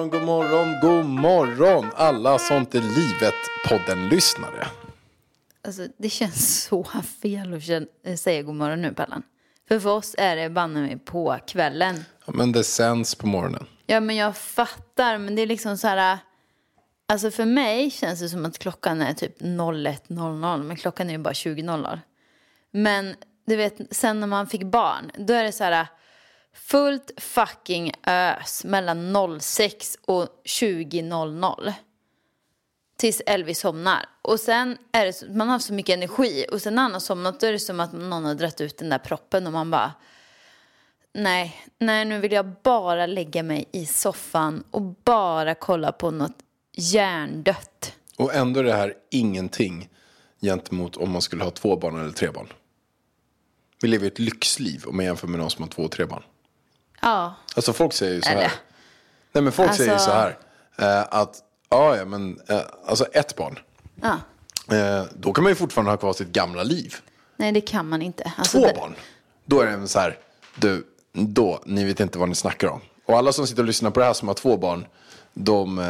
morgon, god morgon, god morgon, alla Sånt är livet-podden-lyssnare. Alltså, det känns så fel att känna, säga god morgon nu, Pallan. För för oss är det banne mig på kvällen. Ja, men det sänds på morgonen. Ja, men jag fattar, men det är liksom så här... Alltså för mig känns det som att klockan är typ 01.00, men klockan är ju bara 20.00. Men du vet, sen när man fick barn, då är det så här fullt fucking ös mellan 06 och 20.00 tills Elvis somnar. Och sen är det så, man har så mycket energi och sen när han har somnat då är det som att någon har dragit ut den där proppen och man bara nej, nej nu vill jag bara lägga mig i soffan och bara kolla på något hjärndött. Och ändå är det här ingenting gentemot om man skulle ha två barn eller tre barn. Vi lever ett lyxliv om man jämför med någon som har två och tre barn. Ja, Alltså folk säger ju så här. Eller? Nej men folk Alltså- säger ju så här. Eh, att, ja ja men, eh, alltså ett barn. ja. Eh, då kan man ju fortfarande ha kvar sitt gamla liv. Nej det kan man inte. Alltså, Två det- barn. Då är det så här, du, då, ni vet inte vad ni snackar om. Och alla som sitter och lyssnar på det här som har två barn, de, eh,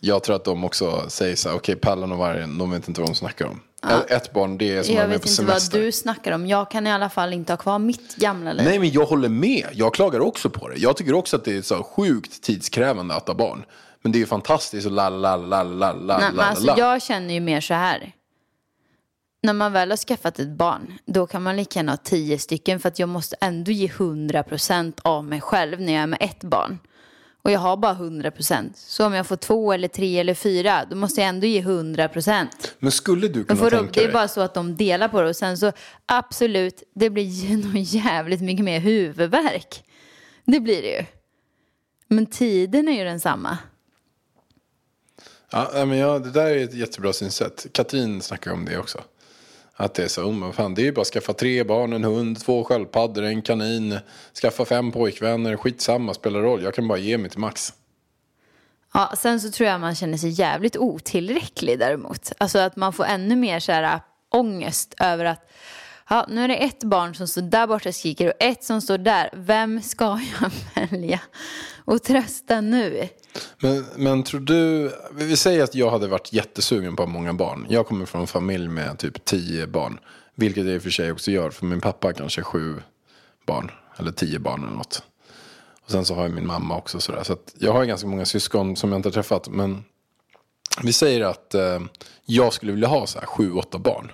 jag tror att de också säger så här, okej, Pallan och Vargen, de vet inte vad de snackar om. Ett barn, det är som Jag vara med vet på inte semester. vad du snackar om. Jag kan i alla fall inte ha kvar mitt gamla liv. Nej, men jag håller med. Jag klagar också på det. Jag tycker också att det är så sjukt tidskrävande att ha barn. Men det är ju fantastiskt och la la la la la Nej, la alltså, la. jag känner ju mer så här. När man väl har skaffat ett barn, då kan man lika gärna ha tio stycken för att jag måste ändå ge 100% av mig själv när jag är med ett barn. Och jag har bara 100%. Så om jag får två eller tre eller fyra, då måste jag ändå ge 100%. Men skulle du kunna får, tänka det är dig? bara så att de delar på det och sen så absolut, det blir nog jävligt mycket mer huvudvärk. Det blir det ju. Men tiden är ju densamma. Ja, men ja, det där är ett jättebra synsätt. Katrin snackar om det också. Att det är så, men fan, det är ju bara att skaffa tre barn, en hund, två sköldpaddor, en kanin, skaffa fem pojkvänner, skitsamma, spelar roll. Jag kan bara ge mig till max. Ja, sen så tror jag man känner sig jävligt otillräcklig däremot. Alltså att man får ännu mer så här äh, ångest över att ja, nu är det ett barn som står där borta och skriker och ett som står där. Vem ska jag välja och trösta nu? Men, men tror du, vi säger att jag hade varit jättesugen på många barn. Jag kommer från en familj med typ tio barn. Vilket jag i och för sig också gör, för min pappa har kanske sju barn. Eller tio barn eller något. Och sen så har jag min mamma också sådär. Så att jag har ganska många syskon som jag inte har träffat. Men vi säger att eh, jag skulle vilja ha så här sju, åtta barn.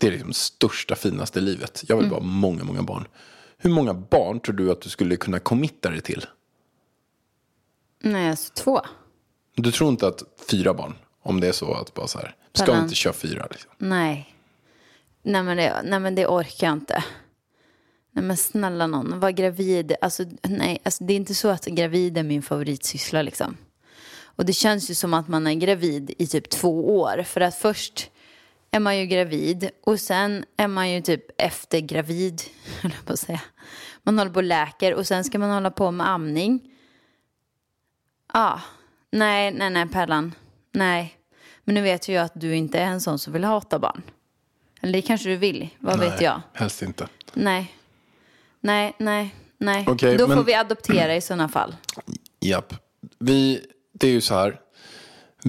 Det är liksom största, finaste livet. Jag vill bara ha många, många barn. Hur många barn tror du att du skulle kunna committa dig till? Nej, alltså två. Du tror inte att fyra barn, om det är så att bara så här, ska Balans. inte köra fyra liksom? Nej. Nej men, det, nej men det orkar jag inte. Nej men snälla någon, var gravid. Alltså, nej, alltså, det är inte så att gravid är min favoritsyssla liksom. Och det känns ju som att man är gravid i typ två år. För att först är man ju gravid och sen är man ju typ efter gravid, höll jag på att säga. Man håller på och läker och sen ska man hålla på med amning. Ja, nej, nej, nej, Pärlan. Nej. Men nu vet ju jag att du inte är en sån som vill ha åtta barn. Eller det kanske du vill, vad vet Nej, jag. Helst inte. Nej. Nej, nej, nej. Okej, Då men- får vi adoptera i sådana fall. Japp. Vi, det är ju så här.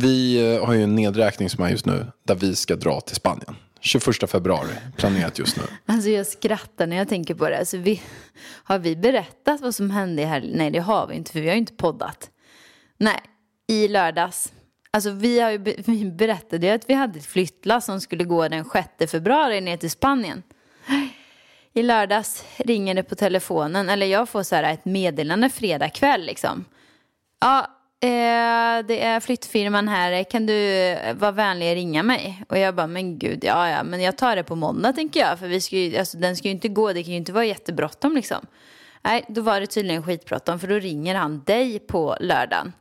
Vi eh, har ju en nedräkning som är just nu. Där vi ska dra till Spanien. 21 februari. Planerat just nu. Alltså jag skrattar när jag tänker på det. Alltså vi, har vi berättat vad som hände här? Nej, det har vi inte, för vi har ju inte poddat. Nej, i lördags. Alltså vi, har ju, vi berättade ju att vi hade ett flyttlass som skulle gå den 6 februari ner till Spanien. I lördags ringer det på telefonen, eller jag får så här ett meddelande fredag kväll liksom. Ja, eh, det är flyttfirman här, kan du vara vänlig och ringa mig? Och jag bara, men gud, ja ja, men jag tar det på måndag tänker jag, för vi ska ju, alltså, den ska ju inte gå, det kan ju inte vara jättebråttom liksom. Nej, då var det tydligen skitbråttom, för då ringer han dig på lördagen.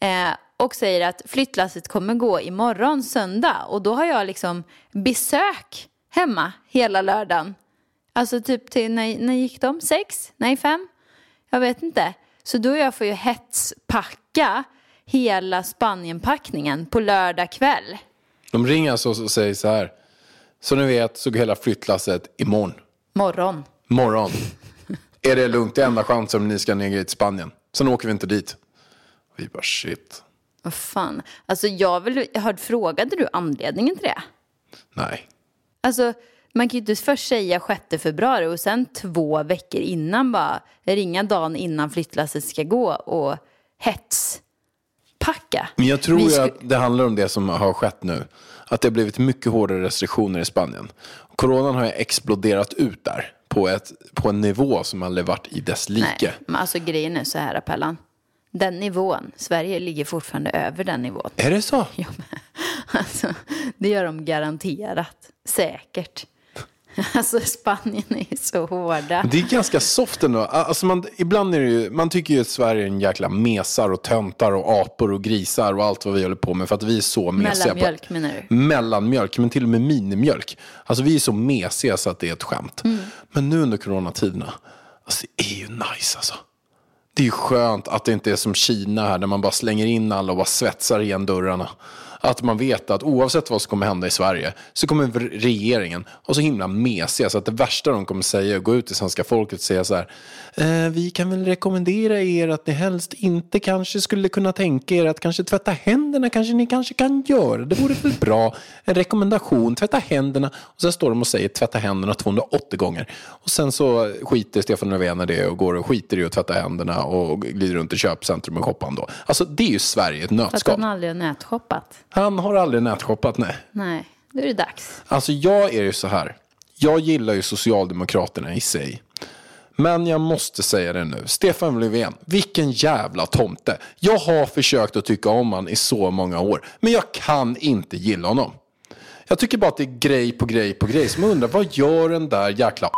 Eh, och säger att flyttlasset kommer gå imorgon söndag. Och då har jag liksom besök hemma hela lördagen. Alltså typ till, när, när gick de? Sex? Nej, fem? Jag vet inte. Så då jag får ju hetspacka hela Spanienpackningen på lördag kväll. De ringer alltså och säger så här. Så ni vet så går hela flyttlasset imorgon. Morgon. Morgon. är det lugnt? Det är enda chansen om ni ska ner till Spanien. Sen åker vi inte dit. Vi bara shit. Vad fan. Alltså jag vill, hörde, frågade du anledningen till det? Nej. Alltså man kan ju inte först säga 6 februari och sen två veckor innan bara ringa dagen innan flyttlasset ska gå och hetspacka. Men jag tror ju att det handlar om det som har skett nu. Att det har blivit mycket hårdare restriktioner i Spanien. Coronan har ju exploderat ut där. På, ett, på en nivå som aldrig varit i dess like. Nej, men alltså grejen är så här Pellan. Den nivån, Sverige ligger fortfarande över den nivån. Är det så? Ja, men, alltså, det gör de garanterat. Säkert. Alltså Spanien är så hårda. Det är ganska soft ändå. Alltså man, ibland är det ju, man tycker ju att Sverige är en jäkla mesar och töntar och apor och grisar och allt vad vi håller på med för att vi är så mesiga. Mellanmjölk på, menar du? Mellanmjölk, men till och med minimjölk. Alltså vi är så mesiga så att det är ett skämt. Mm. Men nu under coronatiderna, alltså det är ju nice alltså. Det är ju skönt att det inte är som Kina här där man bara slänger in alla och bara svetsar igen dörrarna. Att man vet att oavsett vad som kommer hända i Sverige så kommer regeringen och så himla mesiga så att det värsta de kommer säga är att gå ut till svenska folket och säga så här. Eh, vi kan väl rekommendera er att ni helst inte kanske skulle kunna tänka er att kanske tvätta händerna kanske ni kanske kan göra. Det vore väl bra. En rekommendation, tvätta händerna. Och sen står de och säger tvätta händerna 280 gånger. Och sen så skiter Stefan Löfven i det och går och skiter i att tvätta händerna och glider runt i köpcentrum och shoppar ändå. Alltså det är ju Sverige ett För att nötskal. han aldrig har nätshoppat. Han har aldrig nätshoppat, nej. Nej, då är det dags. Alltså jag är ju så här. Jag gillar ju Socialdemokraterna i sig. Men jag måste säga det nu. Stefan Löfven, vilken jävla tomte. Jag har försökt att tycka om han i så många år. Men jag kan inte gilla honom. Jag tycker bara att det är grej på grej på grej. Som jag undrar, vad gör den där jäkla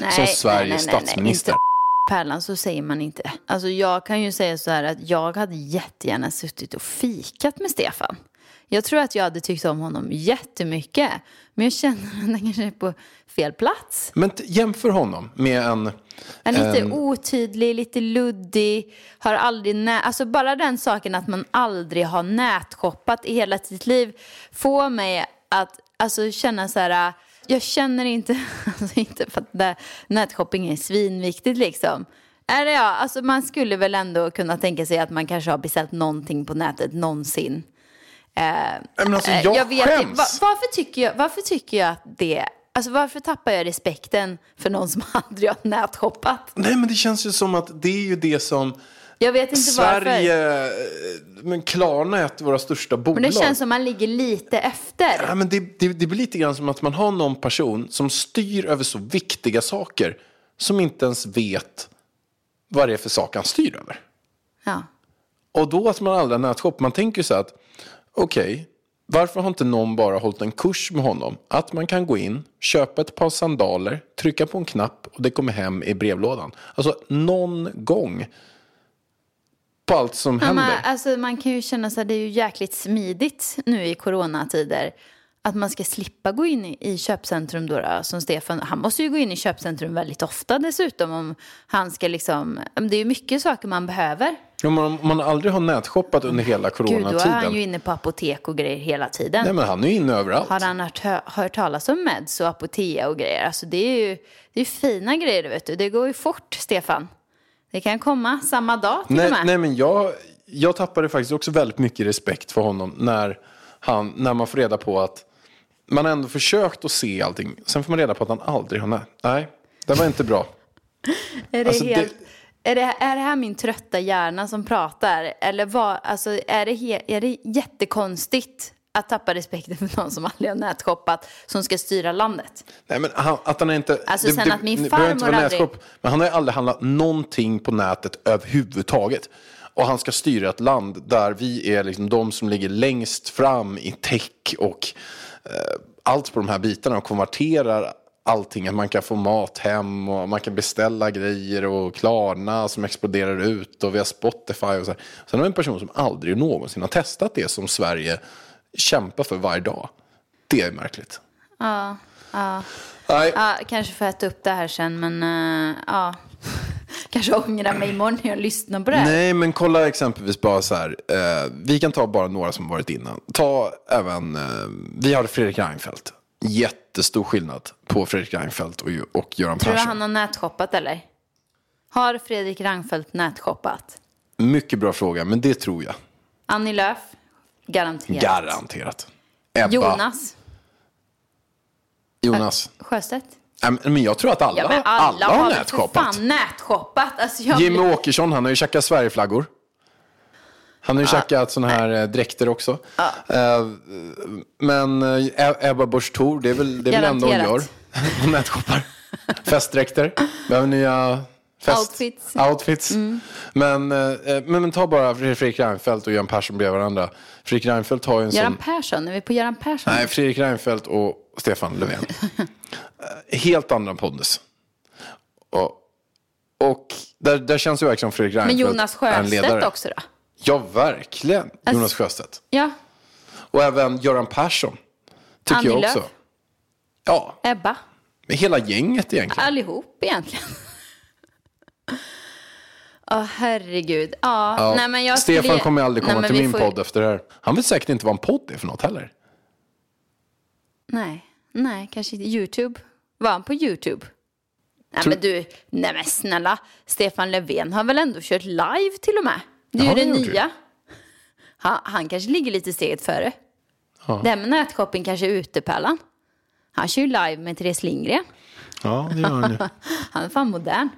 Nej, som Sveriges nej, nej, statsminister? Inte Pärlan, så säger man inte. Alltså jag kan ju säga så här att jag hade jättegärna suttit och fikat med Stefan. Jag tror att jag hade tyckt om honom jättemycket. Men jag känner att han kanske är på fel plats. Men jämför honom med en... Är lite en- otydlig, lite luddig, har aldrig nä- Alltså bara den saken att man aldrig har nätshoppat i hela sitt liv får mig att alltså, känna så här, jag känner inte, alltså inte för att det, nätshopping är svinviktigt liksom. Eller ja, alltså man skulle väl ändå kunna tänka sig att man kanske har beställt någonting på nätet någonsin. Nej, men alltså, Eh, jag, vet skäms. inte. Va- varför, tycker jag, varför tycker jag att det... Alltså varför tappar jag respekten för någon som aldrig har näthoppat? Nej men det känns ju som att det är ju det som... Jag vet inte varför. Sverige... eh, Men Klarna är ett av våra största bolag. Men det känns som man ligger lite efter. Ja, men det, det, det blir lite grann som att man har någon person som styr över så viktiga saker som inte ens vet vad det är för sak han styr över. Ja. Och då att man aldrig nätshop, man tänker ju så här att okej, varför har inte någon bara hållit en kurs med honom? Att man kan gå in, köpa ett par sandaler, trycka på en knapp och det kommer hem i brevlådan. Alltså någon gång på allt som Ja, händer. man, alltså, man kan ju känna sig det är ju jäkligt smidigt nu i coronatider. Att man ska slippa gå in i, i köpcentrum då, då, som Stefan. Han måste ju gå in i köpcentrum väldigt ofta dessutom om han ska liksom. Det är ju mycket saker man behöver. Om man, man aldrig har nätshoppat under hela Gud, då är coronatiden. han ju inne på apotek och grejer hela tiden. Nej men han är ju inne överallt. Har han hört, hö- hört talas om Meds och Apotea och grejer? Alltså det är ju det är fina grejer, vet du. Det går ju fort, Stefan. Det kan komma samma dag till och Nej, med. nej men jag, jag tappade faktiskt också väldigt mycket respekt för honom när, han, när man får reda på att man har ändå försökt att se allting. Sen får man reda på att han aldrig har. Nej, det var inte bra. är det alltså, det- helt, är det, är det här min trötta hjärna som pratar? Eller vad, alltså, är, det he, är det jättekonstigt att tappa respekten för någon som aldrig har nätshoppat som ska styra landet? Nej, men han, att han inte... Alltså, sen att min det behöver inte farmor vara aldrig- nätshop, Men han har ju aldrig handlat någonting på nätet överhuvudtaget. Och han ska styra ett land där vi är liksom de som ligger längst fram i tech och eh, allt på de här bitarna och konverterar allting. Att man kan få mat hem och man kan beställa grejer och Klarna som exploderar ut och vi har Spotify och så här. Sen har vi en person som aldrig någonsin har testat det som Sverige kämpar för varje dag. Det är märkligt. Ja, ja. Nej. ja kanske får jag äta upp det här sen, men eh, ja. Kanske ångrar mig imorgon när jag lyssnar på det här. Nej, men kolla exempelvis bara så här. Eh, vi kan ta bara några som varit innan. Ta även, eh, vi hade Fredrik Reinfeldt. Jättestor skillnad på Fredrik Reinfeldt och, och Göran Tror du Persson. han har nätshoppat eller? Har Fredrik Reinfeldt nätshoppat? Mycket bra fråga, men det tror jag. Annie Lööf? Garanterat. Garanterat. Ebba, Jonas? Jonas. Sjöstedt? Nej, men- jag tror att alla, Ja, men alla, alla har väl för nätshoppat. fan nätshoppat. Alltså, jag Jimmy blir- Åkesson, han har ju tjackat Sverigeflaggor. Han har ju tjackat sådana här eh, dräkter också. Eh, men eh, Ebba Busch Thor, det är väl det är väl ändå hon gör. Garanterat. Hon nätshoppar. Festdräkter. Behöver nya fest... Outfits. Mm. Outfits. Men, eh, men, men ta bara Fredrik Reinfeldt och Göran Persson bredvid varandra. Fredrik Reinfeldt har ju en Göran sån... Persson, är vi på Göran Persson? Nej, Fredrik Reinfeldt och Stefan Löfven. Eh, Helt andra pondus. Och, och där, där känns ju verkligen som Fredrik Men Reinfeldt Jonas är en ledare. Sjöstedt också då? Ja, verkligen. Jonas Sjöstedt. Ja, Och även Göran Persson. Tycker Annie jag också. Lööf. Ja, Ebba. hela gänget egentligen. Allihop egentligen. Åh herregud. Ja, Ja. nej, men jag Stefan skulle- kommer aldrig Nej, komma men till min får- podd efter det här. Han vet säkert inte vad en podd är för något heller. Nej, nej, kanske inte. YouTube. Var han på YouTube? Nej Tror- men du, nej men snälla. Stefan Löfven har väl ändå kört live till och med? Det är Ja, ju det nya. Han, han kanske ligger lite steget före. Ja. Det här med nätshopping kanske är utepärlan. Han kör ju live med Therese Lindgren. Ja, det gör han ju. Han är fan modern.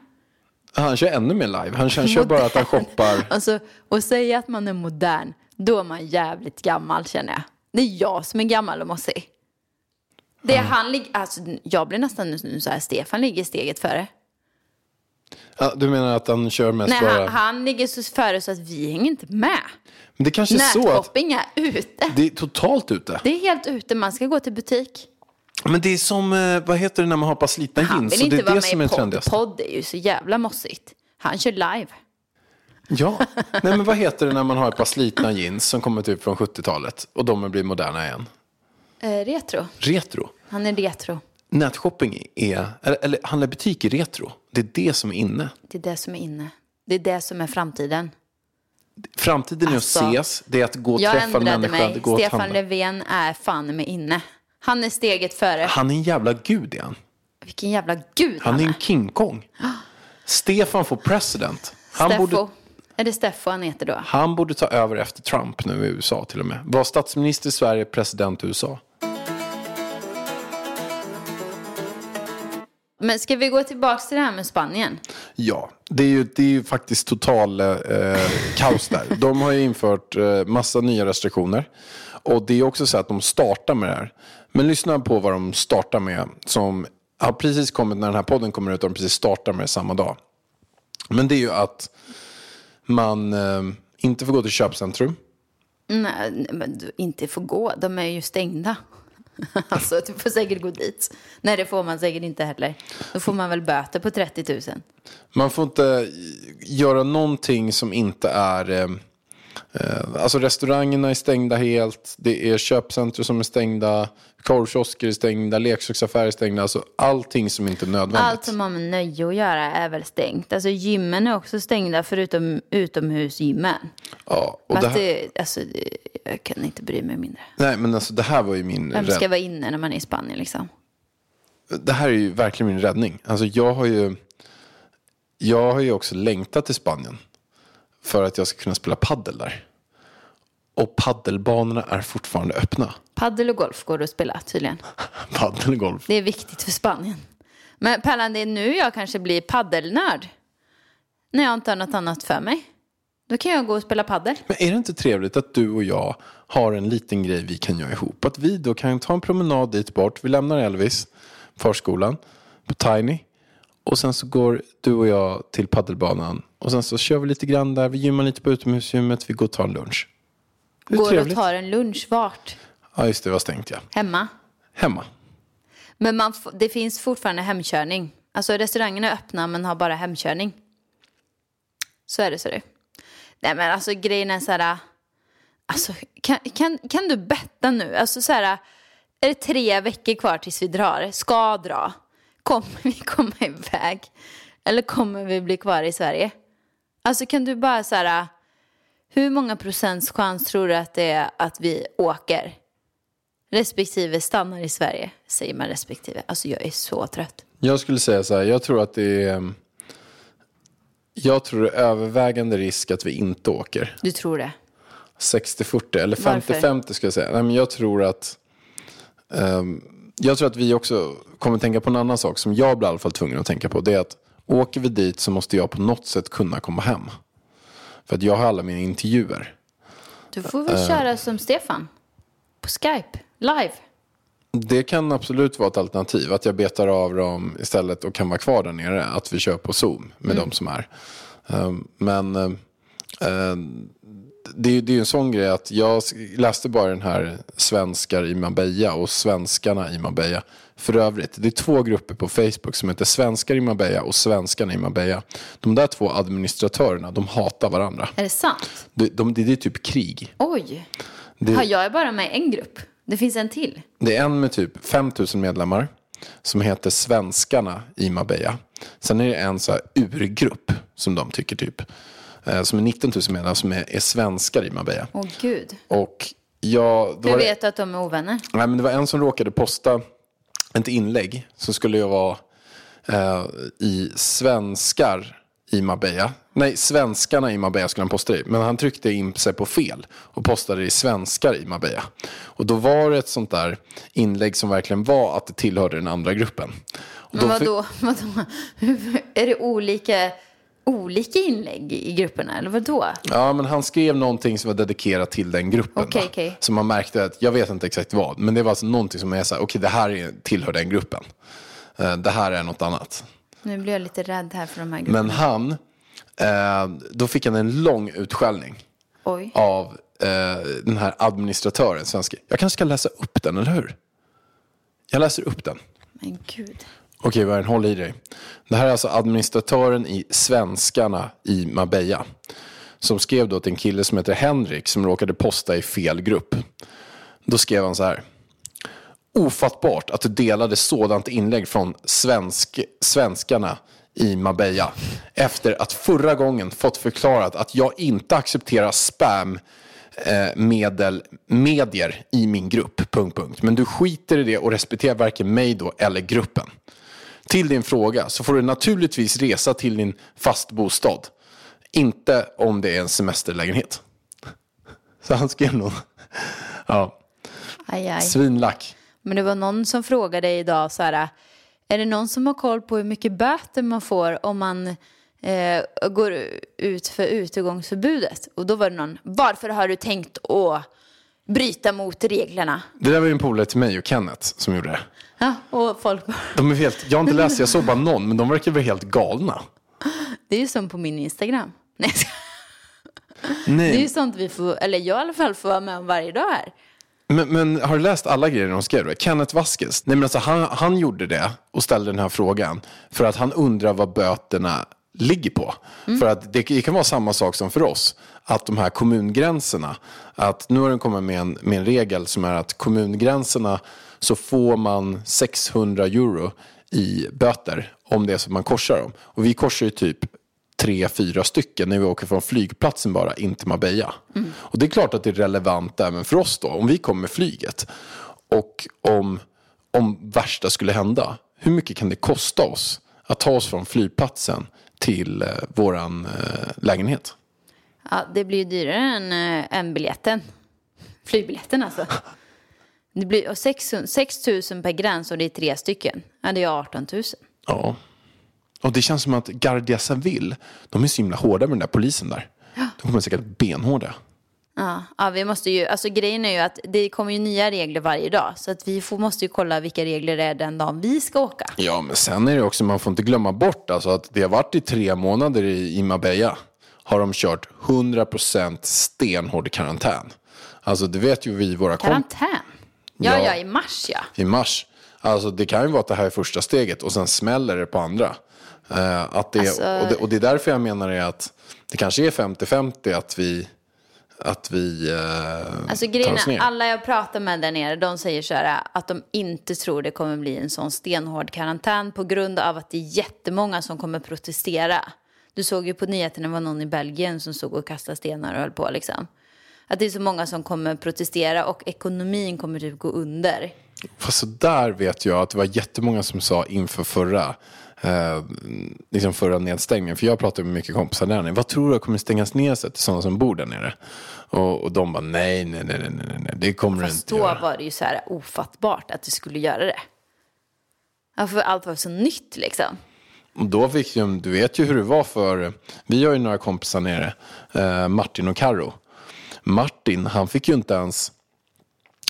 Han kör ännu mer live. Han kör, kör bara att han shoppar. Alltså, och säga att man är modern, då är man jävligt gammal känner jag. Det är jag som är gammal och mossig. Det är han ligger, alltså jag blir nästan nu så här, Stefan ligger steget före. Ja, du menar att han kör mest Nej, bara... han, han ligger så före så att vi hänger inte med. Men det kanske är så att är ute. det är totalt ute. Det är helt ute, man ska gå till butik. Men det är som, eh, vad heter det när man har på slitna Han jeans? vill Och det inte vara med i podd. Podd är ju så jävla mossigt. Han kör live. Ja, nej men vad heter det när man har ett par slitna jeans som kommer typ från 70-talet och de blir moderna igen? Eh, retro. Retro. Han är retro. Nätshopping är, eller, eller handla butik är retro. Det är det som är inne. Det är det som är inne. Det är det som är framtiden. Framtiden är Alltså, att ses, det är att gå och Jag träffa en ändrade människa, det mig. går att Stefan. Löfven är fan med inne. Han är steget före. Han är en jävla gud han. Vilken jävla gud Han han är är. en King Kong. Stefan får president. Han Steffo. borde, Är det Steffo han heter då? han borde ta över efter Trump nu i USA till och med. Var statsminister i Sverige, president i USA. Men ska vi gå tillbaka till det här med Spanien? Ja, det är ju, det är ju faktiskt total eh, kaos där. De har ju infört eh, massa nya restriktioner. Och det är också så att de startar med det här. Men lyssna på vad de startar med. Som har precis kommit när den här podden kommer ut. Och de precis startar med det samma dag. Men det är ju att man eh, inte får gå till köpcentrum. Nej, men du inte får gå. De är ju stängda. Alltså, du får säkert gå dit. Nej, det får man säkert inte heller. Då får man väl böter på 30 000. Man får inte göra någonting som inte är... Eh, alltså restaurangerna är stängda helt. Det är köpcentrum som är stängda. Korvkiosker är stängda. Leksaksaffärer är stängda. Alltså allting som inte är nödvändigt. Allt som har med nöje att göra är väl stängt. Alltså gymmen är också stängda förutom utomhusgymmen. ja, och det här, det, alltså, jag kan inte bry mig mindre. nej, men alltså det här var ju min... Vem ska vara inne när man är i Spanien liksom? det här är ju verkligen min räddning. Alltså jag har ju, jag har ju också längtat till Spanien. För att jag ska kunna spela paddel där. Och paddelbanorna är fortfarande öppna. Paddel och golf går det att spela tydligen. Paddel och golf. Det är viktigt för Spanien. Men Pärlan, det är nu jag kanske blir paddelnörd. när jag inte har något annat för mig. Då kan jag gå och spela paddel. Men är det inte trevligt att du och jag har en liten grej vi kan göra ihop? Att vi då kan ta en promenad dit bort. Vi lämnar Elvis, förskolan, på Tiny. Och sen så går du och jag till paddelbanan. Och sen så kör vi lite grann där. Vi gymmar lite på utomhusgymmet. Vi går och tar en lunch. Det är Går och trevligt. tar en lunch vart? Ja, just det. var stängt ja. Hemma. Hemma. Men man, f- det finns fortfarande hemkörning. Alltså restaurangerna är öppna men har bara hemkörning. Så är det, så är det. Nej men alltså grejen är så här. Alltså kan, kan, kan du betta nu? Alltså så här. Är det tre veckor kvar tills vi drar? Ska dra? Kommer vi komma iväg? Eller kommer vi bli kvar i Sverige? Alltså kan du bara så här. Hur många procents chans tror du att det är att vi åker? Respektive stannar i Sverige, säger man respektive. Alltså jag är så trött. Jag skulle säga så här. Jag tror att det är... Jag tror det är övervägande risk att vi inte åker. Du tror det? 60-40 eller Varför? 50-50 ska jag säga. Nej, men jag tror att ehm, jag tror att vi också kommer tänka på en annan sak som jag blir i alla fall tvungen att tänka på. Det är att åker vi dit så måste jag på något sätt kunna komma hem. För att jag har alla mina intervjuer. Du får väl köra som Stefan. På Skype, live. Det kan absolut vara ett alternativ. Att jag betar av dem istället och kan vara kvar där nere. Att vi kör på Zoom med de som är. Ehm, men eh, eh, det, är- det är ju en sån grej att jag läste bara den här svenskar i Marbella och svenskarna i Marbella. För övrigt, det är två grupper på Facebook som heter svenskar i Marbella och svenskarna i Marbella. De där två administratörerna, de hatar varandra. Är det sant? De, de, det är typ krig. Oj. Det- Ja, jag är bara med i en grupp. Det finns en till. Det är en med typ 5000 medlemmar som heter Svenskarna i Marbella. Sen är det en så här urgrupp som de tycker typ. eh, Som är 19 000 medlemmar som är, är svenskar i Marbella. Åh gud. Och jag, Hur det, vet du att de är ovänner? nej, men det var en som råkade posta ett inlägg. Så skulle jag vara eh, i svenskar i Marbella. Nej, svenskarna i Marbella skulle han posta i. Men han tryckte in sig på fel och postade i svenskar i Marbella. Och då var det ett sånt där inlägg som verkligen var att det tillhörde den andra gruppen. Och Men vadå? vadå? Är det olika, olika inlägg i grupperna? Eller vadå? Ja, men han skrev någonting som var dedikerat till den gruppen. Va? okej. Så man märkte att, jag vet inte exakt vad, men det var alltså någonting som är så här, okej det här är, tillhör den gruppen. Eh, Det här är något annat. Nu blir jag lite rädd här för de här grupperna. Men han, eh, då fick han en lång utskällning Oj. av eh, den här administratören. Svenska. Jag kanske ska läsa upp den, eller hur? Jag läser upp den. Men gud. Okej, Vargen, håll i dig. Det här är alltså administratören i Svenskarna i Marbella. Som skrev då till en kille som heter Henrik som råkade posta i fel grupp. Då skrev han så här. Ofattbart att du delade sådant inlägg från svensk, svenskarna i Marbella. Efter att förra gången fått förklarat att jag inte accepterar spam eh, medel, medier i min grupp. Punkt, punkt. Men du skiter i det och respekterar varken mig då eller gruppen. Till din fråga så får du naturligtvis resa till din fastbostad. Inte om det är en semesterlägenhet. Så han skrev nog. Ja, Aj, aj. svinlack. Men det var någon som frågade idag så här. Är det någon som har koll på hur mycket böter man får om man eh, går ut för utegångsförbudet? Och då var det någon. Varför har du tänkt att bryta mot reglerna? Det där var ju en polare till mig och Kenneth som gjorde det. Ja, och folk. De är helt, jag har inte läst, jag såg bara någon, men de verkar vara helt galna. Det är ju som på min Instagram. Nej, skojar. det är Nej. ju sånt vi får, eller jag i alla fall får vara med om varje dag här. Men, men har du läst alla grejer de skrev? Kenneth Vasquez, nej men alltså han, han gjorde det och ställde den här frågan för att han undrar vad böterna ligger på. För att det, det kan vara samma sak som för oss. Att de här kommungränserna, att nu har den kommit med en, med en regel som är att kommungränserna så får man 600 euro i böter om det är så att man korsar dem. Och vi korsar ju typ tre, fyra stycken när vi åker från flygplatsen bara in till Marbella. Och det är klart att det är relevant även för oss då, om vi kommer med flyget. Och om, om värsta skulle hända, hur mycket kan det kosta oss att ta oss från flygplatsen till eh, våran eh, lägenhet? Ja, det blir ju dyrare än, äh, än biljetten. Flygbiljetten alltså. Det blir och 6 000 per gräns och det är tre stycken. Ja, det är 18 000. Ja. Och det känns som att Gardia Saville, de är så himla hårda med den där polisen där. De kommer säkert benhårda. Ja, ja, vi måste ju, alltså grejen är ju att det kommer ju nya regler varje dag. Så att vi får, måste ju kolla vilka regler det är den dagen vi ska åka. Ja, men sen är det också, man får inte glömma bort alltså, att det har varit i tre månader i, i Marbella. Har de kört 100% stenhård karantän. Alltså det vet ju vi, våra. Karantän? Ja, Ja. ja, i mars ja. i mars. Alltså det kan ju vara att det här är första steget och sen smäller det på andra. Eh, att det, Alltså- och, det, och det är därför jag menar är att det kanske är 50-50 att vi, att vi eh, Alltså grejen är, alla jag pratar med där nere, de säger så här att de inte tror det kommer bli en sån stenhård karantän på grund av att det är jättemånga som kommer protestera. Du såg ju på nyheterna det var någon i Belgien som stod och kastade stenar och höll på liksom. Att det är så många som kommer protestera och ekonomin kommer typ gå under. Fast så där vet jag att det var jättemånga som sa inför förra, eh, liksom förra nedstängningen. För jag pratade med mycket kompisar där nere. Vad tror du kommer stängas ner sig till sådana som bor där nere? Och, och de bara nej, nej, nej, nej, nej, nej, det kommer det Fast inte då göra. var det ju så här ofattbart att det skulle göra det. Ja, för allt var så nytt liksom. Och då fick ju, du vet ju hur det var för, vi har ju några kompisar nere, eh, Martin och Karo. Martin, han fick ju inte ens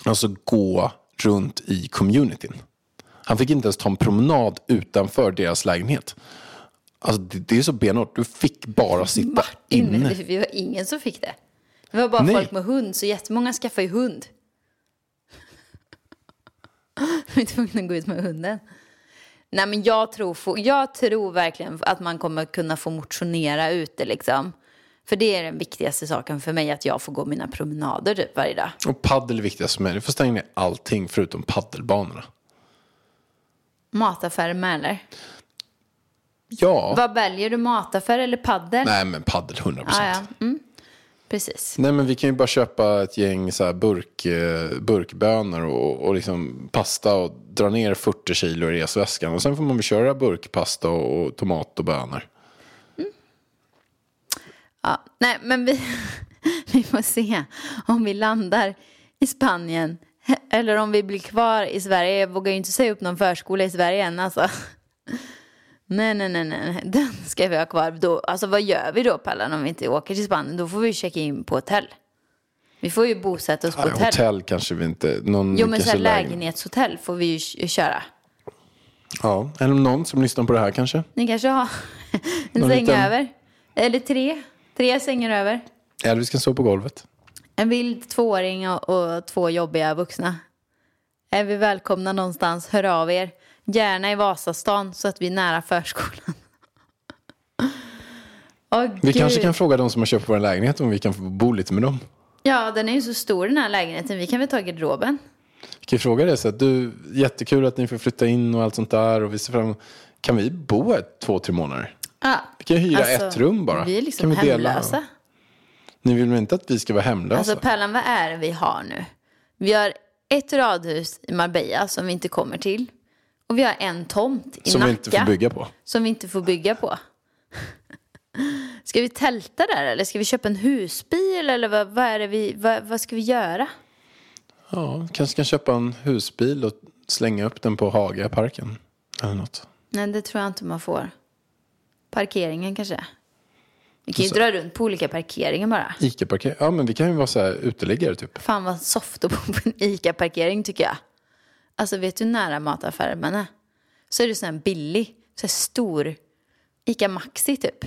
alltså, gå runt i communityn. Han fick inte ens ta en promenad utanför deras lägenhet. Alltså det, det är så benhårt, du fick bara sitta Inne. inne. Det var ingen som fick det. Det var bara Nej. folk med hund, så jättemånga skaffade ju hund. De är tvungna att gå ut med hunden. Nej men jag tror, jag tror verkligen att man kommer kunna få motionera ute liksom. För det är den viktigaste saken för mig, att jag får gå mina promenader typ varje dag. Och paddel är viktigast för mig, du får stänga ner allting förutom paddelbanorna. Mataffär med eller? Ja, Vad väljer du, mataffär eller paddel? nej men paddel 100%. Ah, ja. mm. Precis. Nej men vi kan ju bara köpa ett gäng så burk, eh, burkbönor och, och liksom pasta och dra ner 40 kilo i resväskan. Och sen får man väl köra burkpasta och, och tomat och bönor. Ja, nej, men vi, vi får se om vi landar i Spanien eller om vi blir kvar i Sverige. Jag vågar ju inte säga upp någon förskola i Sverige än alltså. Nej, nej, nej, nej, den ska vi ha kvar. Då, alltså vad gör vi då Pallan om vi inte åker till Spanien? Då får vi checka in på hotell. Vi får ju bosätta oss på hotell. hotell kanske vi inte. Någon Jo, men så här lägen- lägenhetshotell får vi ju köra. Ja, eller någon som lyssnar på det här kanske. Ni kanske har en Någon säng liten- över. Eller tre. Tre sängar över. Eller vi ska sova på golvet. En vild tvååring och, och två jobbiga vuxna. Är vi välkomna någonstans, hör av er. Gärna i Vasastan så att vi är nära förskolan. Åh, Vi Gud. kanske kan fråga de som har köpt vår lägenhet om vi kan få bo lite med dem. Ja, den är ju så stor den här lägenheten. Vi kan väl ta garderoben. Vi kan ju fråga det så att du, jättekul att ni får flytta in och allt sånt där. Och vi ser fram Kan vi bo här två, tre månader? Ja. Vi kan hyra Alltså, ett rum bara. Vi är kan liksom vi dela? hemlösa. Ni vill väl inte att vi ska vara hemlösa? Alltså Pärlan, vad är det vi har nu? Vi har ett radhus i Marbella som vi inte kommer till. Och vi har en tomt i som Nacka. vi inte får bygga på. Som vi inte får bygga på. Ska vi tälta där eller ska vi köpa en husbil eller vad, vad är det vi, vad, vad ska vi göra? Ja, kanske kan köpa en husbil och slänga upp den på Hagaparken. Eller något. Nej, det tror jag inte man får. Parkeringen kanske. Vi kan ju Så- dra runt på olika parkeringar bara. Ica-parkering. Ja, men vi kan ju vara så här uteliggare typ. Fan vad soft att bo på en ICA-parkering tycker jag. Alltså vet du hur nära mataffären man är? Så är det sån här billig, så här stor ICA Maxi typ.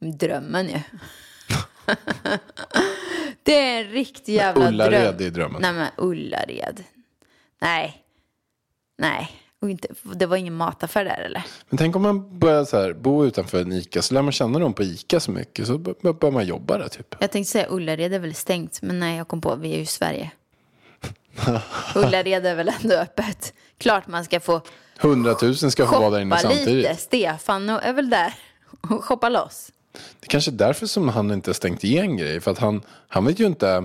Drömmen ju. det är en riktig jävla Ullared dröm. är drömmen. Nej men Ullared. Nej. Nej. Och inte, det var ingen mataffär där eller? Men tänk om man börjar så här, bo utanför en Ica. Så lär man känna dem på Ica så mycket. Så bör- börjar man jobba där typ. Jag tänkte säga Ullared är väl stängt, men nej jag kom på, vi är ju i Sverige. Ullared är väl ändå öppet. Klart man ska få Hundratusen ska få vara där inne samtidigt. lite. Stefan är väl där och shoppa loss. Det är kanske är därför som han inte har stängt igen grejer. För att han, han vet ju inte.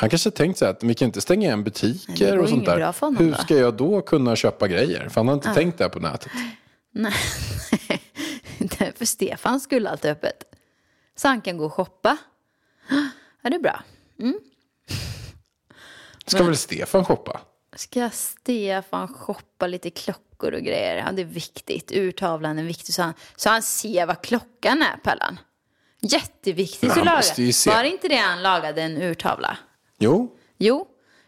Han kanske tänkt så här att vi kan inte stänga igen det butiker och sånt där. Hur ska jag då kunna köpa grejer? För han har inte tänkt det här på nätet. Nej, för Stefan skulle allt är öppet. Så han kan gå och shoppa. Ja, det är bra. Ska väl Stefan shoppa? Ska Stefan shoppa lite klockor och grejer. Ja, det är viktigt. Urtavlan är viktig. Så han, så han ser vad klockan är, Pellan. Jätteviktigt Men att laga. Var inte det han lagade en urtavla? Jo, Jo,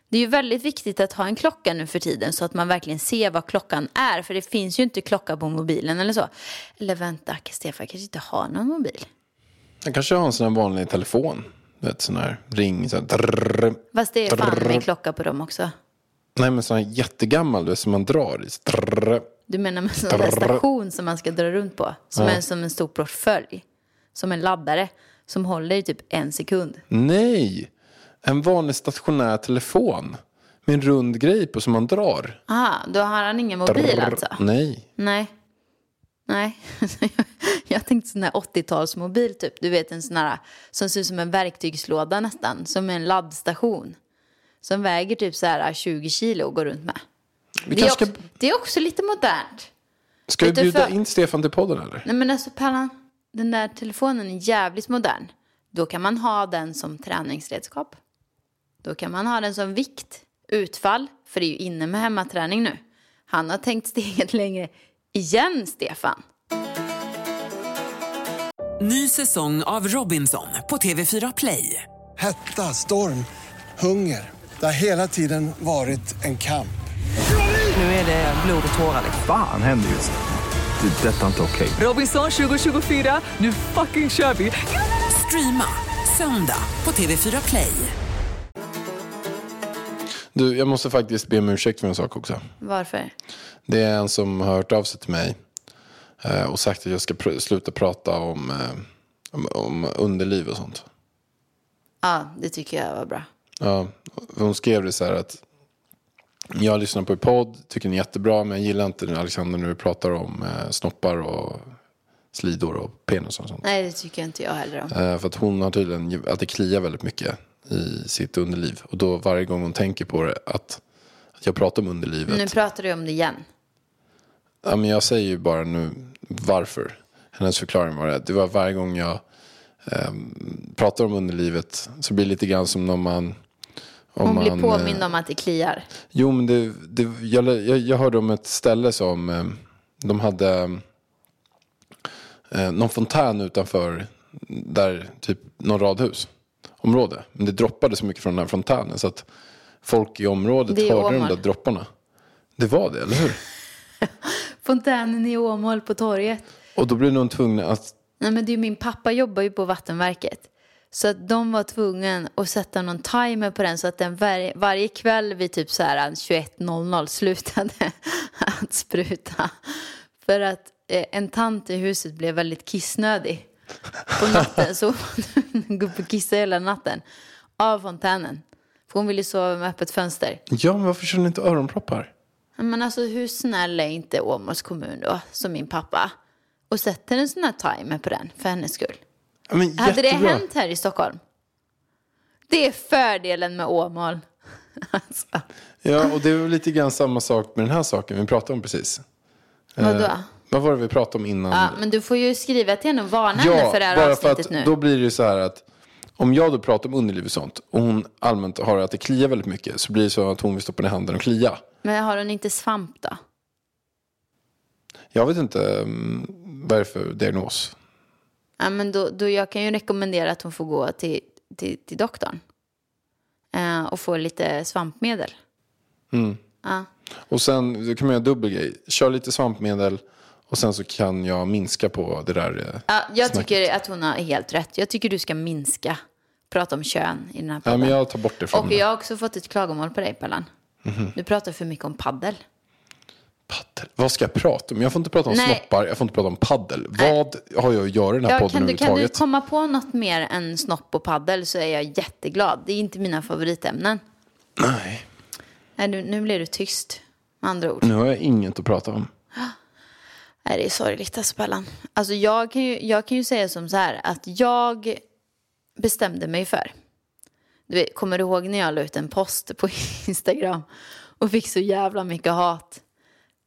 det är ju väldigt viktigt att ha en klocka nu för tiden så att man verkligen ser vad klockan är. För det finns ju inte klocka på mobilen eller så. Eller vänta, Stefan kanske inte har någon mobil. han kanske har en sån här vanlig telefon. Du vet, sån här ring. Sån här drrrr. Fast det är fan Drrrr. en klocka på dem också. Nej, men sån här jättegammal, du vet, som man drar i. Drrrr. Du menar med en sån där station som man ska dra runt på? Som är som en stor portfölj. Som en laddare. Som håller i typ en sekund. Nej, en vanlig stationär telefon. Med en rund grej på som man drar. Aha, då har han ingen mobil Drrrr. alltså? Nej. Nej. Nej. jag tänkte sån här 80-talsmobil typ. Du vet en sån här som ser ut som en verktygslåda nästan. Som en laddstation. Som väger typ så här 20 kilo och går runt med. Vi Det är, också, ska, det är också lite modernt. ska vi bjuda för- in Stefan till podden eller? Nej men alltså Pallan, den där telefonen är jävligt modern. Då kan man ha den som träningsredskap. Då kan man ha den som vikt, utfall, för det är ju inne med hemmaträning nu. Han har tänkt steget längre igen, Stefan. Ny säsong av Robinson på TV4 Play. Hetta, storm, hunger. Det har hela tiden varit en kamp. Nu är det blod och tårar. liksom. Fan händer just nu. Det. är Detta är inte okej. Robinson 2024, nu fucking kör vi! Streama söndag på TV4 Play. Du, jag måste faktiskt be om ursäkt för en sak också. Varför? Det är en som har hört av sig till mig eh, och sagt att jag ska pr- sluta prata om, eh, om, om underliv och sånt. Ja, det tycker jag var bra. Ja, hon skrev det så här att jag lyssnar på er podd, tycker ni är jättebra, men jag gillar inte Alexander när du pratar om eh, snoppar och slidor och penis och sånt. Nej, det tycker inte jag heller om. Eh, för att hon har tydligen att det kliar väldigt mycket i sitt underliv. Och då varje gång hon tänker på det, att, att jag pratar om underlivet. Nu pratar du om det igen. Ja, men jag säger ju bara nu varför. Hennes förklaring var det. Det var varje gång jag ehm, pratar om underlivet så blir det lite grann som när man... Om Hon blir man, påmind eh, om att det kliar. Jo, men det, det, jag, jag, jag hörde om ett ställe som eh, de hade eh, någon fontän utanför där typ någon radhus område. Men det droppade så mycket från den här fontänen så att folk i området hörde de Åmål. där dropparna. Det var det, eller hur? Fontänen i Åmål på torget. Och då blev någon tvungen att Nej men det är min pappa jobbar ju på Vattenverket. Så att de var tvungna att sätta någon timer på den så att den var, varje kväll vid typ så här 21.00 slutade att spruta. För att eh, en tant i huset blev väldigt kissnödig på natten. Så hon var tvungen att gå upp och kissa hela natten av fontänen. För hon ville sova med öppet fönster. Ja, men varför kör ni inte öronproppar? Men alltså hur snäll är inte Åmåls kommun då, som min pappa? Och sätter en sån här timer på den för hennes skull. Men Hade det hänt här i Stockholm? Det är fördelen med Åmål. Alltså, Ja, och det är väl lite grann samma sak med den här saken vi pratade om precis. vadå? Vad var det vi pratade om innan? Ja, men du får ju skriva till henne och varna henne för det här bara för att nu. då blir det ju så här att om jag då pratar om underliv och sånt och hon allmänt har att det kliar väldigt mycket så blir det så att hon vill stoppa ner handen och klia. Men har hon inte svamp då? Jag vet inte um, vad är det för diagnos. Ja, men då, då jag kan ju rekommendera att hon får gå till, till, till doktorn. Eh, och få lite svampmedel. Ja. Och sen då kan man göra dubbel grej. Kör lite svampmedel och sen så kan jag minska på det där. eh, Ja, jag snacket. tycker att hon har helt rätt. Jag tycker du ska minska. Prata om kön i den här Ja, podden. men jag tar bort det från Och mig. jag har också fått ett klagomål på dig, Pellan. Mhm. Du pratar för mycket om paddel. Paddel. Vad ska jag prata om? Jag får inte prata om Nej. snoppar, jag får inte prata om paddel. Vad har jag att göra i den här Ja, podden kan, du, kan du komma på något mer än snopp och paddel så är jag jätteglad. Det är inte mina favoritämnen. Nej, Nej, nu, nu blir du tyst, med andra ord. nu har jag inget att prata om. Nej, det är sorgligt alltså, Pellan. Alltså, jag, kan ju, jag kan ju säga som så här att jag bestämde mig för. Du vet, kommer du ihåg när jag la ut en post på Instagram och fick så jävla mycket hat?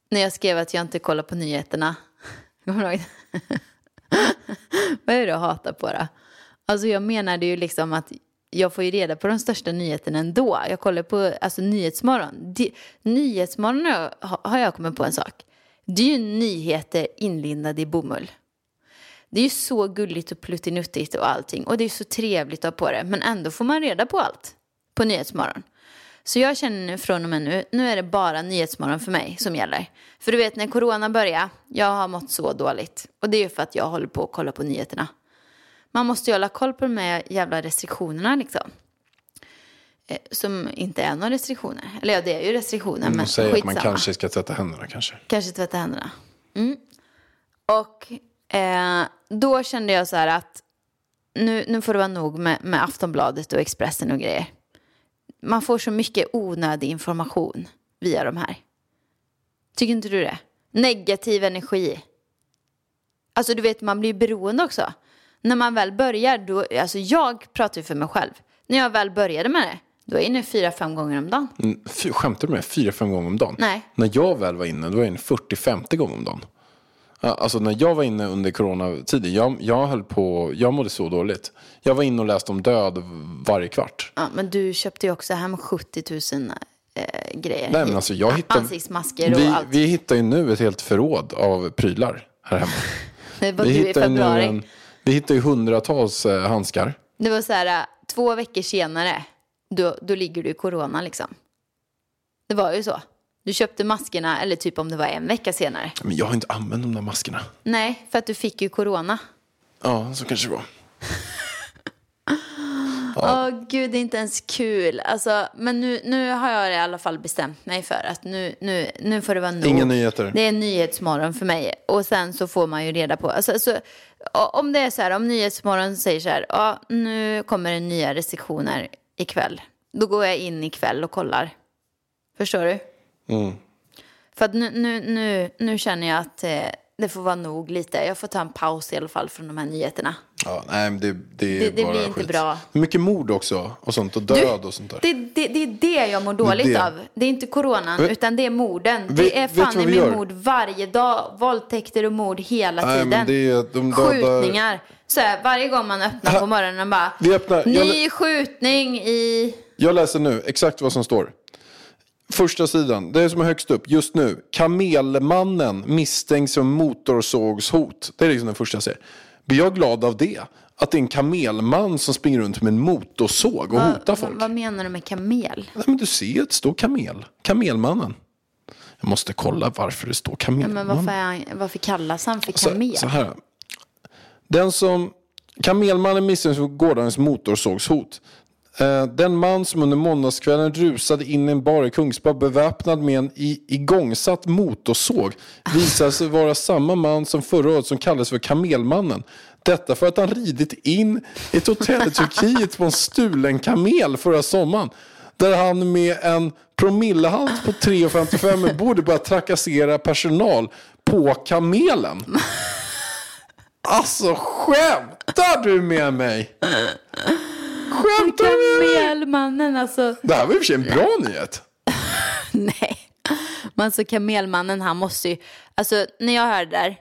När jag skrev att jag inte kollar på nyheterna. Kommer du ihåg? Vad är det att hata på då? Alltså jag menade ju liksom att jag får ju reda på de största nyheterna ändå. Jag kollar på alltså, Nyhetsmorgon. Nyhetsmorgon har, har jag kommit på en sak. Det är ju nyheter inlindade i bomull. Det är ju så gulligt och pluttinuttigt och allting. Och det är så trevligt att ha på det. Men ändå får man reda på allt på Nyhetsmorgon. Så jag känner nu från och med nu, nu är det bara Nyhetsmorgon för mig som gäller. För du vet när corona började, jag har mått så dåligt. Och det är ju för att jag håller på att kolla på nyheterna. Man måste ju hålla koll på de här jävla restriktionerna liksom. Eh, Som inte är några restriktioner. Eller ja, det är ju restriktioner. Men Man säger att man skitsamma. kanske ska tvätta händerna kanske. Kanske tvätta händerna. Mm. Och eh, då kände jag så här att nu, nu får det vara nog med, med Aftonbladet och Expressen och grejer. Man får så mycket onödig information via de här. Tycker inte du det? Negativ energi. Alltså du vet, man blir beroende också. När man väl börjar, då, alltså jag pratar ju för mig själv. När jag väl började med det, är jag inne fyra, fem gånger om dagen. Mm, fy- Skämtar du med? Fyra, fem gånger om dagen? Nej. När jag väl var inne, då var jag inne 40-50 gånger om dagen. Alltså när jag var inne under coronatiden, jag, jag höll på, jag mådde så dåligt. Jag var inne och läste om död varje kvart. Ja, men du köpte ju också hem 70 000 eh, grejer. Nej, men alltså jag hittar, Ansiktsmasker och vi, allt. vi hittar ju nu ett helt förråd av prylar här hemma. det var Vi du i hittar, nu februari. en, vi hittar ju hundratals eh, handskar. Det var så här, äh, två veckor senare, då, då ligger du i corona liksom. Det var ju så. Du köpte maskerna, eller typ om det var en vecka senare. Men jag har inte använt de där maskerna. Nej, för att du fick ju corona. Ja, så kanske det var. Åh gud, det är inte ens kul. Alltså, men nu, nu har jag i alla fall bestämt mig för att nu, nu, nu får det vara nog. Inga nyheter. Det är nyhetsmorgon för mig. Och sen så får man ju reda på. Alltså, o- om det är så här, om Nyhetsmorgon säger så här, ja nu kommer det nya restriktioner ikväll. Då går jag in ikväll och kollar. Förstår du? Mm. För att nu, nu, nu, nu känner jag att eh, det får vara nog lite. Jag får ta en paus i alla fall från de här nyheterna. Ja, nej, det, det, Det- det blir inte skit. bra. Mycket mord också och sånt och död och sånt där. Det, det, det är det jag mår dåligt av. Det är inte coronan, Vet- utan det är morden. Vet- det är du fan i gör? mord varje dag. Våldtäkter och mord hela Nej, tiden. är de dödar- Skjutningar. Så här, varje gång man öppnar på morgonen bara... Vi öppnar- jag Ny lä- skjutning i... Jag läser nu exakt vad som står. Första sidan, det är som är högst upp just nu. Kamelmannen misstänks som motorsågshot. Det är liksom den första jag ser. Blir jag glad av det? Att det är en kamelman som springer runt med en motorsåg och hotar folk. Vad menar du med kamel? Nej, men du ser det står kamel. Kamelmannen. Jag måste kolla varför det står Ja, kamelman. men varför, han, varför kallas han för Så, kamel? så här. Den som... Kamelmannen misstänks för gårdagens motorsågshot. Eh, den man som under måndagskvällen rusade in i en bar i Kungsbad beväpnad med en igångsatt motorsåg visade sig vara samma man som förra året som kallades för Kamelmannen. Detta för att han ridit in i ett hotell i Turkiet på en stulen kamel förra sommaren. Där han med en promillehalt på 3,55 borde börja trakassera personal på kamelen. Alltså skämtar du med mig? Skämtar du? Kamelmannen, alltså. Det här var i och för sig en bra nyhet. Nej. Men alltså kamelmannen, han måste ju... Alltså när jag hör det där,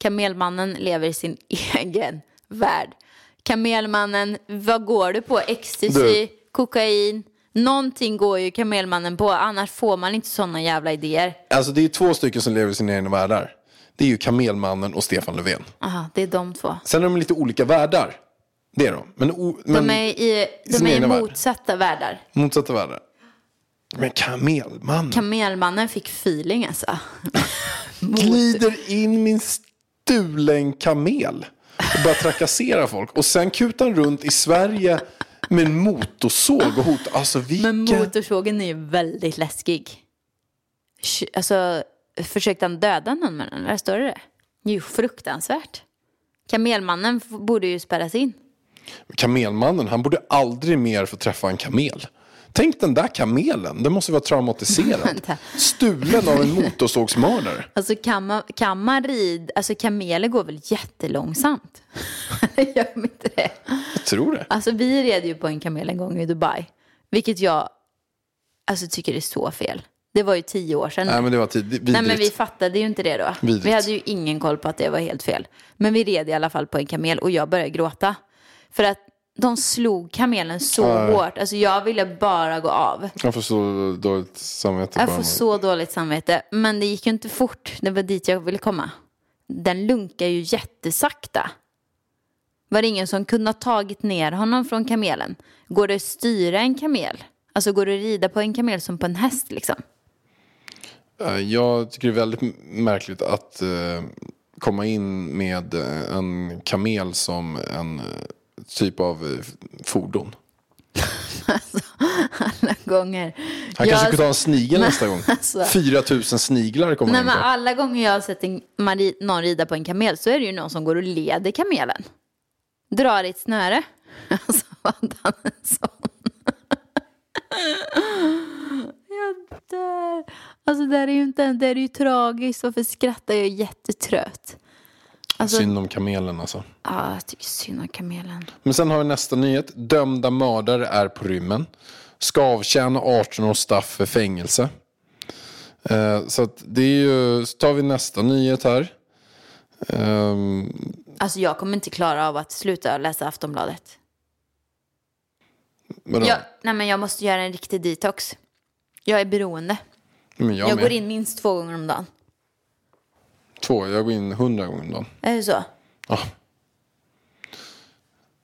kamelmannen lever i sin egen värld. Kamelmannen, vad går du på? Ecstasy, Du. kokain? Någonting går ju kamelmannen på, annars får man inte sådana jävla idéer. Alltså det är två stycken som lever i sina egna världar. Det är ju Kamelmannen och Stefan Löfven. Aha, det är de två. Sen är de lite olika världar. Det är de. Men, o, men De är i, de är i egna värld. motsatta världar. motsatta världar. Men Kamelmannen Kamelmannen fick feeling alltså. glider in min stulen kamel och börjar trakassera folk. Och sen kutar han runt i Sverige med en motorsåg och hotar. Alltså vilka... Men motorsågen är ju väldigt läskig. Alltså, försökte han döda någon med den? Där står det det. Är ju fruktansvärt. Kamelmannen borde ju spärras in. Kamelmannen, han borde aldrig mer få träffa en kamel. Tänk den där kamelen, den måste vara traumatiserad. Stulen av en motorsågsmördare. Alltså kan man, kan man rid, alltså kameler går väl jättelångsamt? Gör de inte det? Jag tror det. Alltså vi red ju på en kamel en gång i Dubai. Vilket jag alltså, tycker är så fel. Det var ju tio år sedan. Nej men det var tid. Nej men vi fattade ju inte det då. Vidrigt. Vi hade ju ingen koll på att det var helt fel. Men vi red i alla fall på en kamel och jag började gråta. För att de slog kamelen så hårt. Alltså jag ville bara gå av. Jag får så dåligt samvete. Jag får så dåligt samvete. Men det gick ju inte fort. Det var dit jag ville komma. Den lunkar ju jättesakta. Var det ingen som kunde ha tagit ner honom från kamelen? Går det att styra en kamel? Alltså går det att rida på en kamel som på en häst liksom? Eh, Jag tycker det är väldigt märkligt att eh, komma in med eh, en kamel som en typ av eh, fordon. Alla gånger. Han Jag- kanske skulle ta en snigel nästa gång. alltså- 4 000 sniglar kommer Nej men på. alla gånger jag har sett en, man ri- någon rida på en kamel så är det ju någon som går och leder kamelen. Drar i ett snöre. Alltså vad han en sån. Jag dör. Alltså det är ju inte, det är ju tragiskt. Varför skrattar jag jättetrött? Alltså, Synd om kamelen alltså. ja, jag tycker synd om kamelen. Men sen har vi nästa nyhet. Dömda mördare är på rymmen. Ska avtjäna 18 års straff för fängelse. Eh, så det är ju, så tar vi nästa nyhet här. Ehm, Alltså jag kommer inte klara av att sluta läsa Aftonbladet. vadå? Jag, nej men jag måste göra en riktig detox. Jag är beroende. Men jag, Jag, går in minst två gånger om dagen. Två, jag går in hundra gånger om dagen. Är det så? Ja.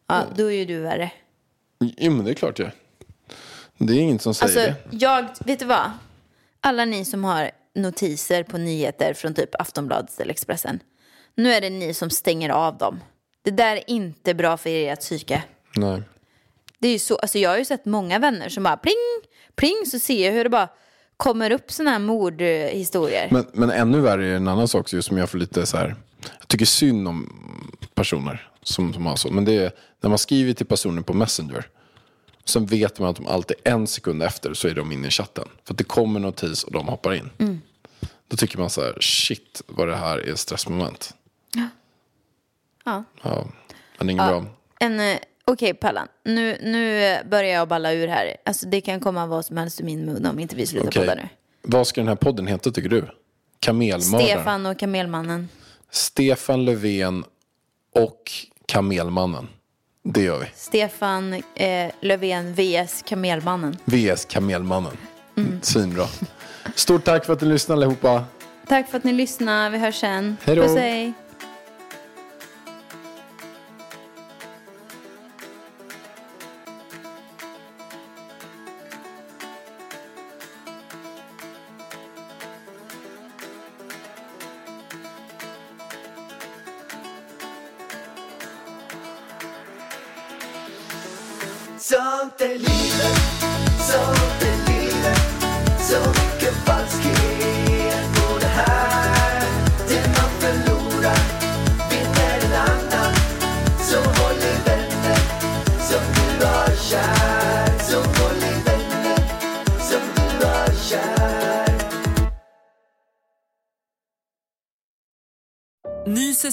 Ja, då är ju du värre. Jo men det är klart jag. Det är ingen som säger Alltså, det. jag, vet du vad? Alla ni som har notiser på nyheter från typ Aftonbladet eller Expressen. Nu är det ni som stänger av dem. Det där är inte bra för ert psyke. Nej. Det är ju så, alltså jag har ju sett många vänner som bara pling, pling, så ser jag hur det bara kommer upp sådana här mordhistorier. Men, men ännu värre är en annan sak just som jag får lite så här. Jag tycker synd om personer som, som har så. Men det är när man skriver till personer på Messenger. Sen vet man att de alltid en sekund efter så är de inne i chatten. För att det kommer notis och de hoppar in. Mm. Då tycker man så här, shit vad det här är stressmoment. Ja. Ja, men det är inget bra. En, eh, Okej Pallan, nu, nu börjar jag balla ur här. Alltså det kan komma vad som helst ur min mun om inte vi slutar Okej. podda nu. Vad ska den här podden heta tycker du? Kamelmördaren? Stefan och Kamelmannen. Stefan Löfven och Kamelmannen. Det gör vi. Stefan eh, Löfven vs Kamelmannen. VS Kamelmannen. Mm. Svinbra. Stort tack för att ni lyssnade allihopa. Tack för att ni lyssnade. Vi hörs sen. Hej då. Puss hej.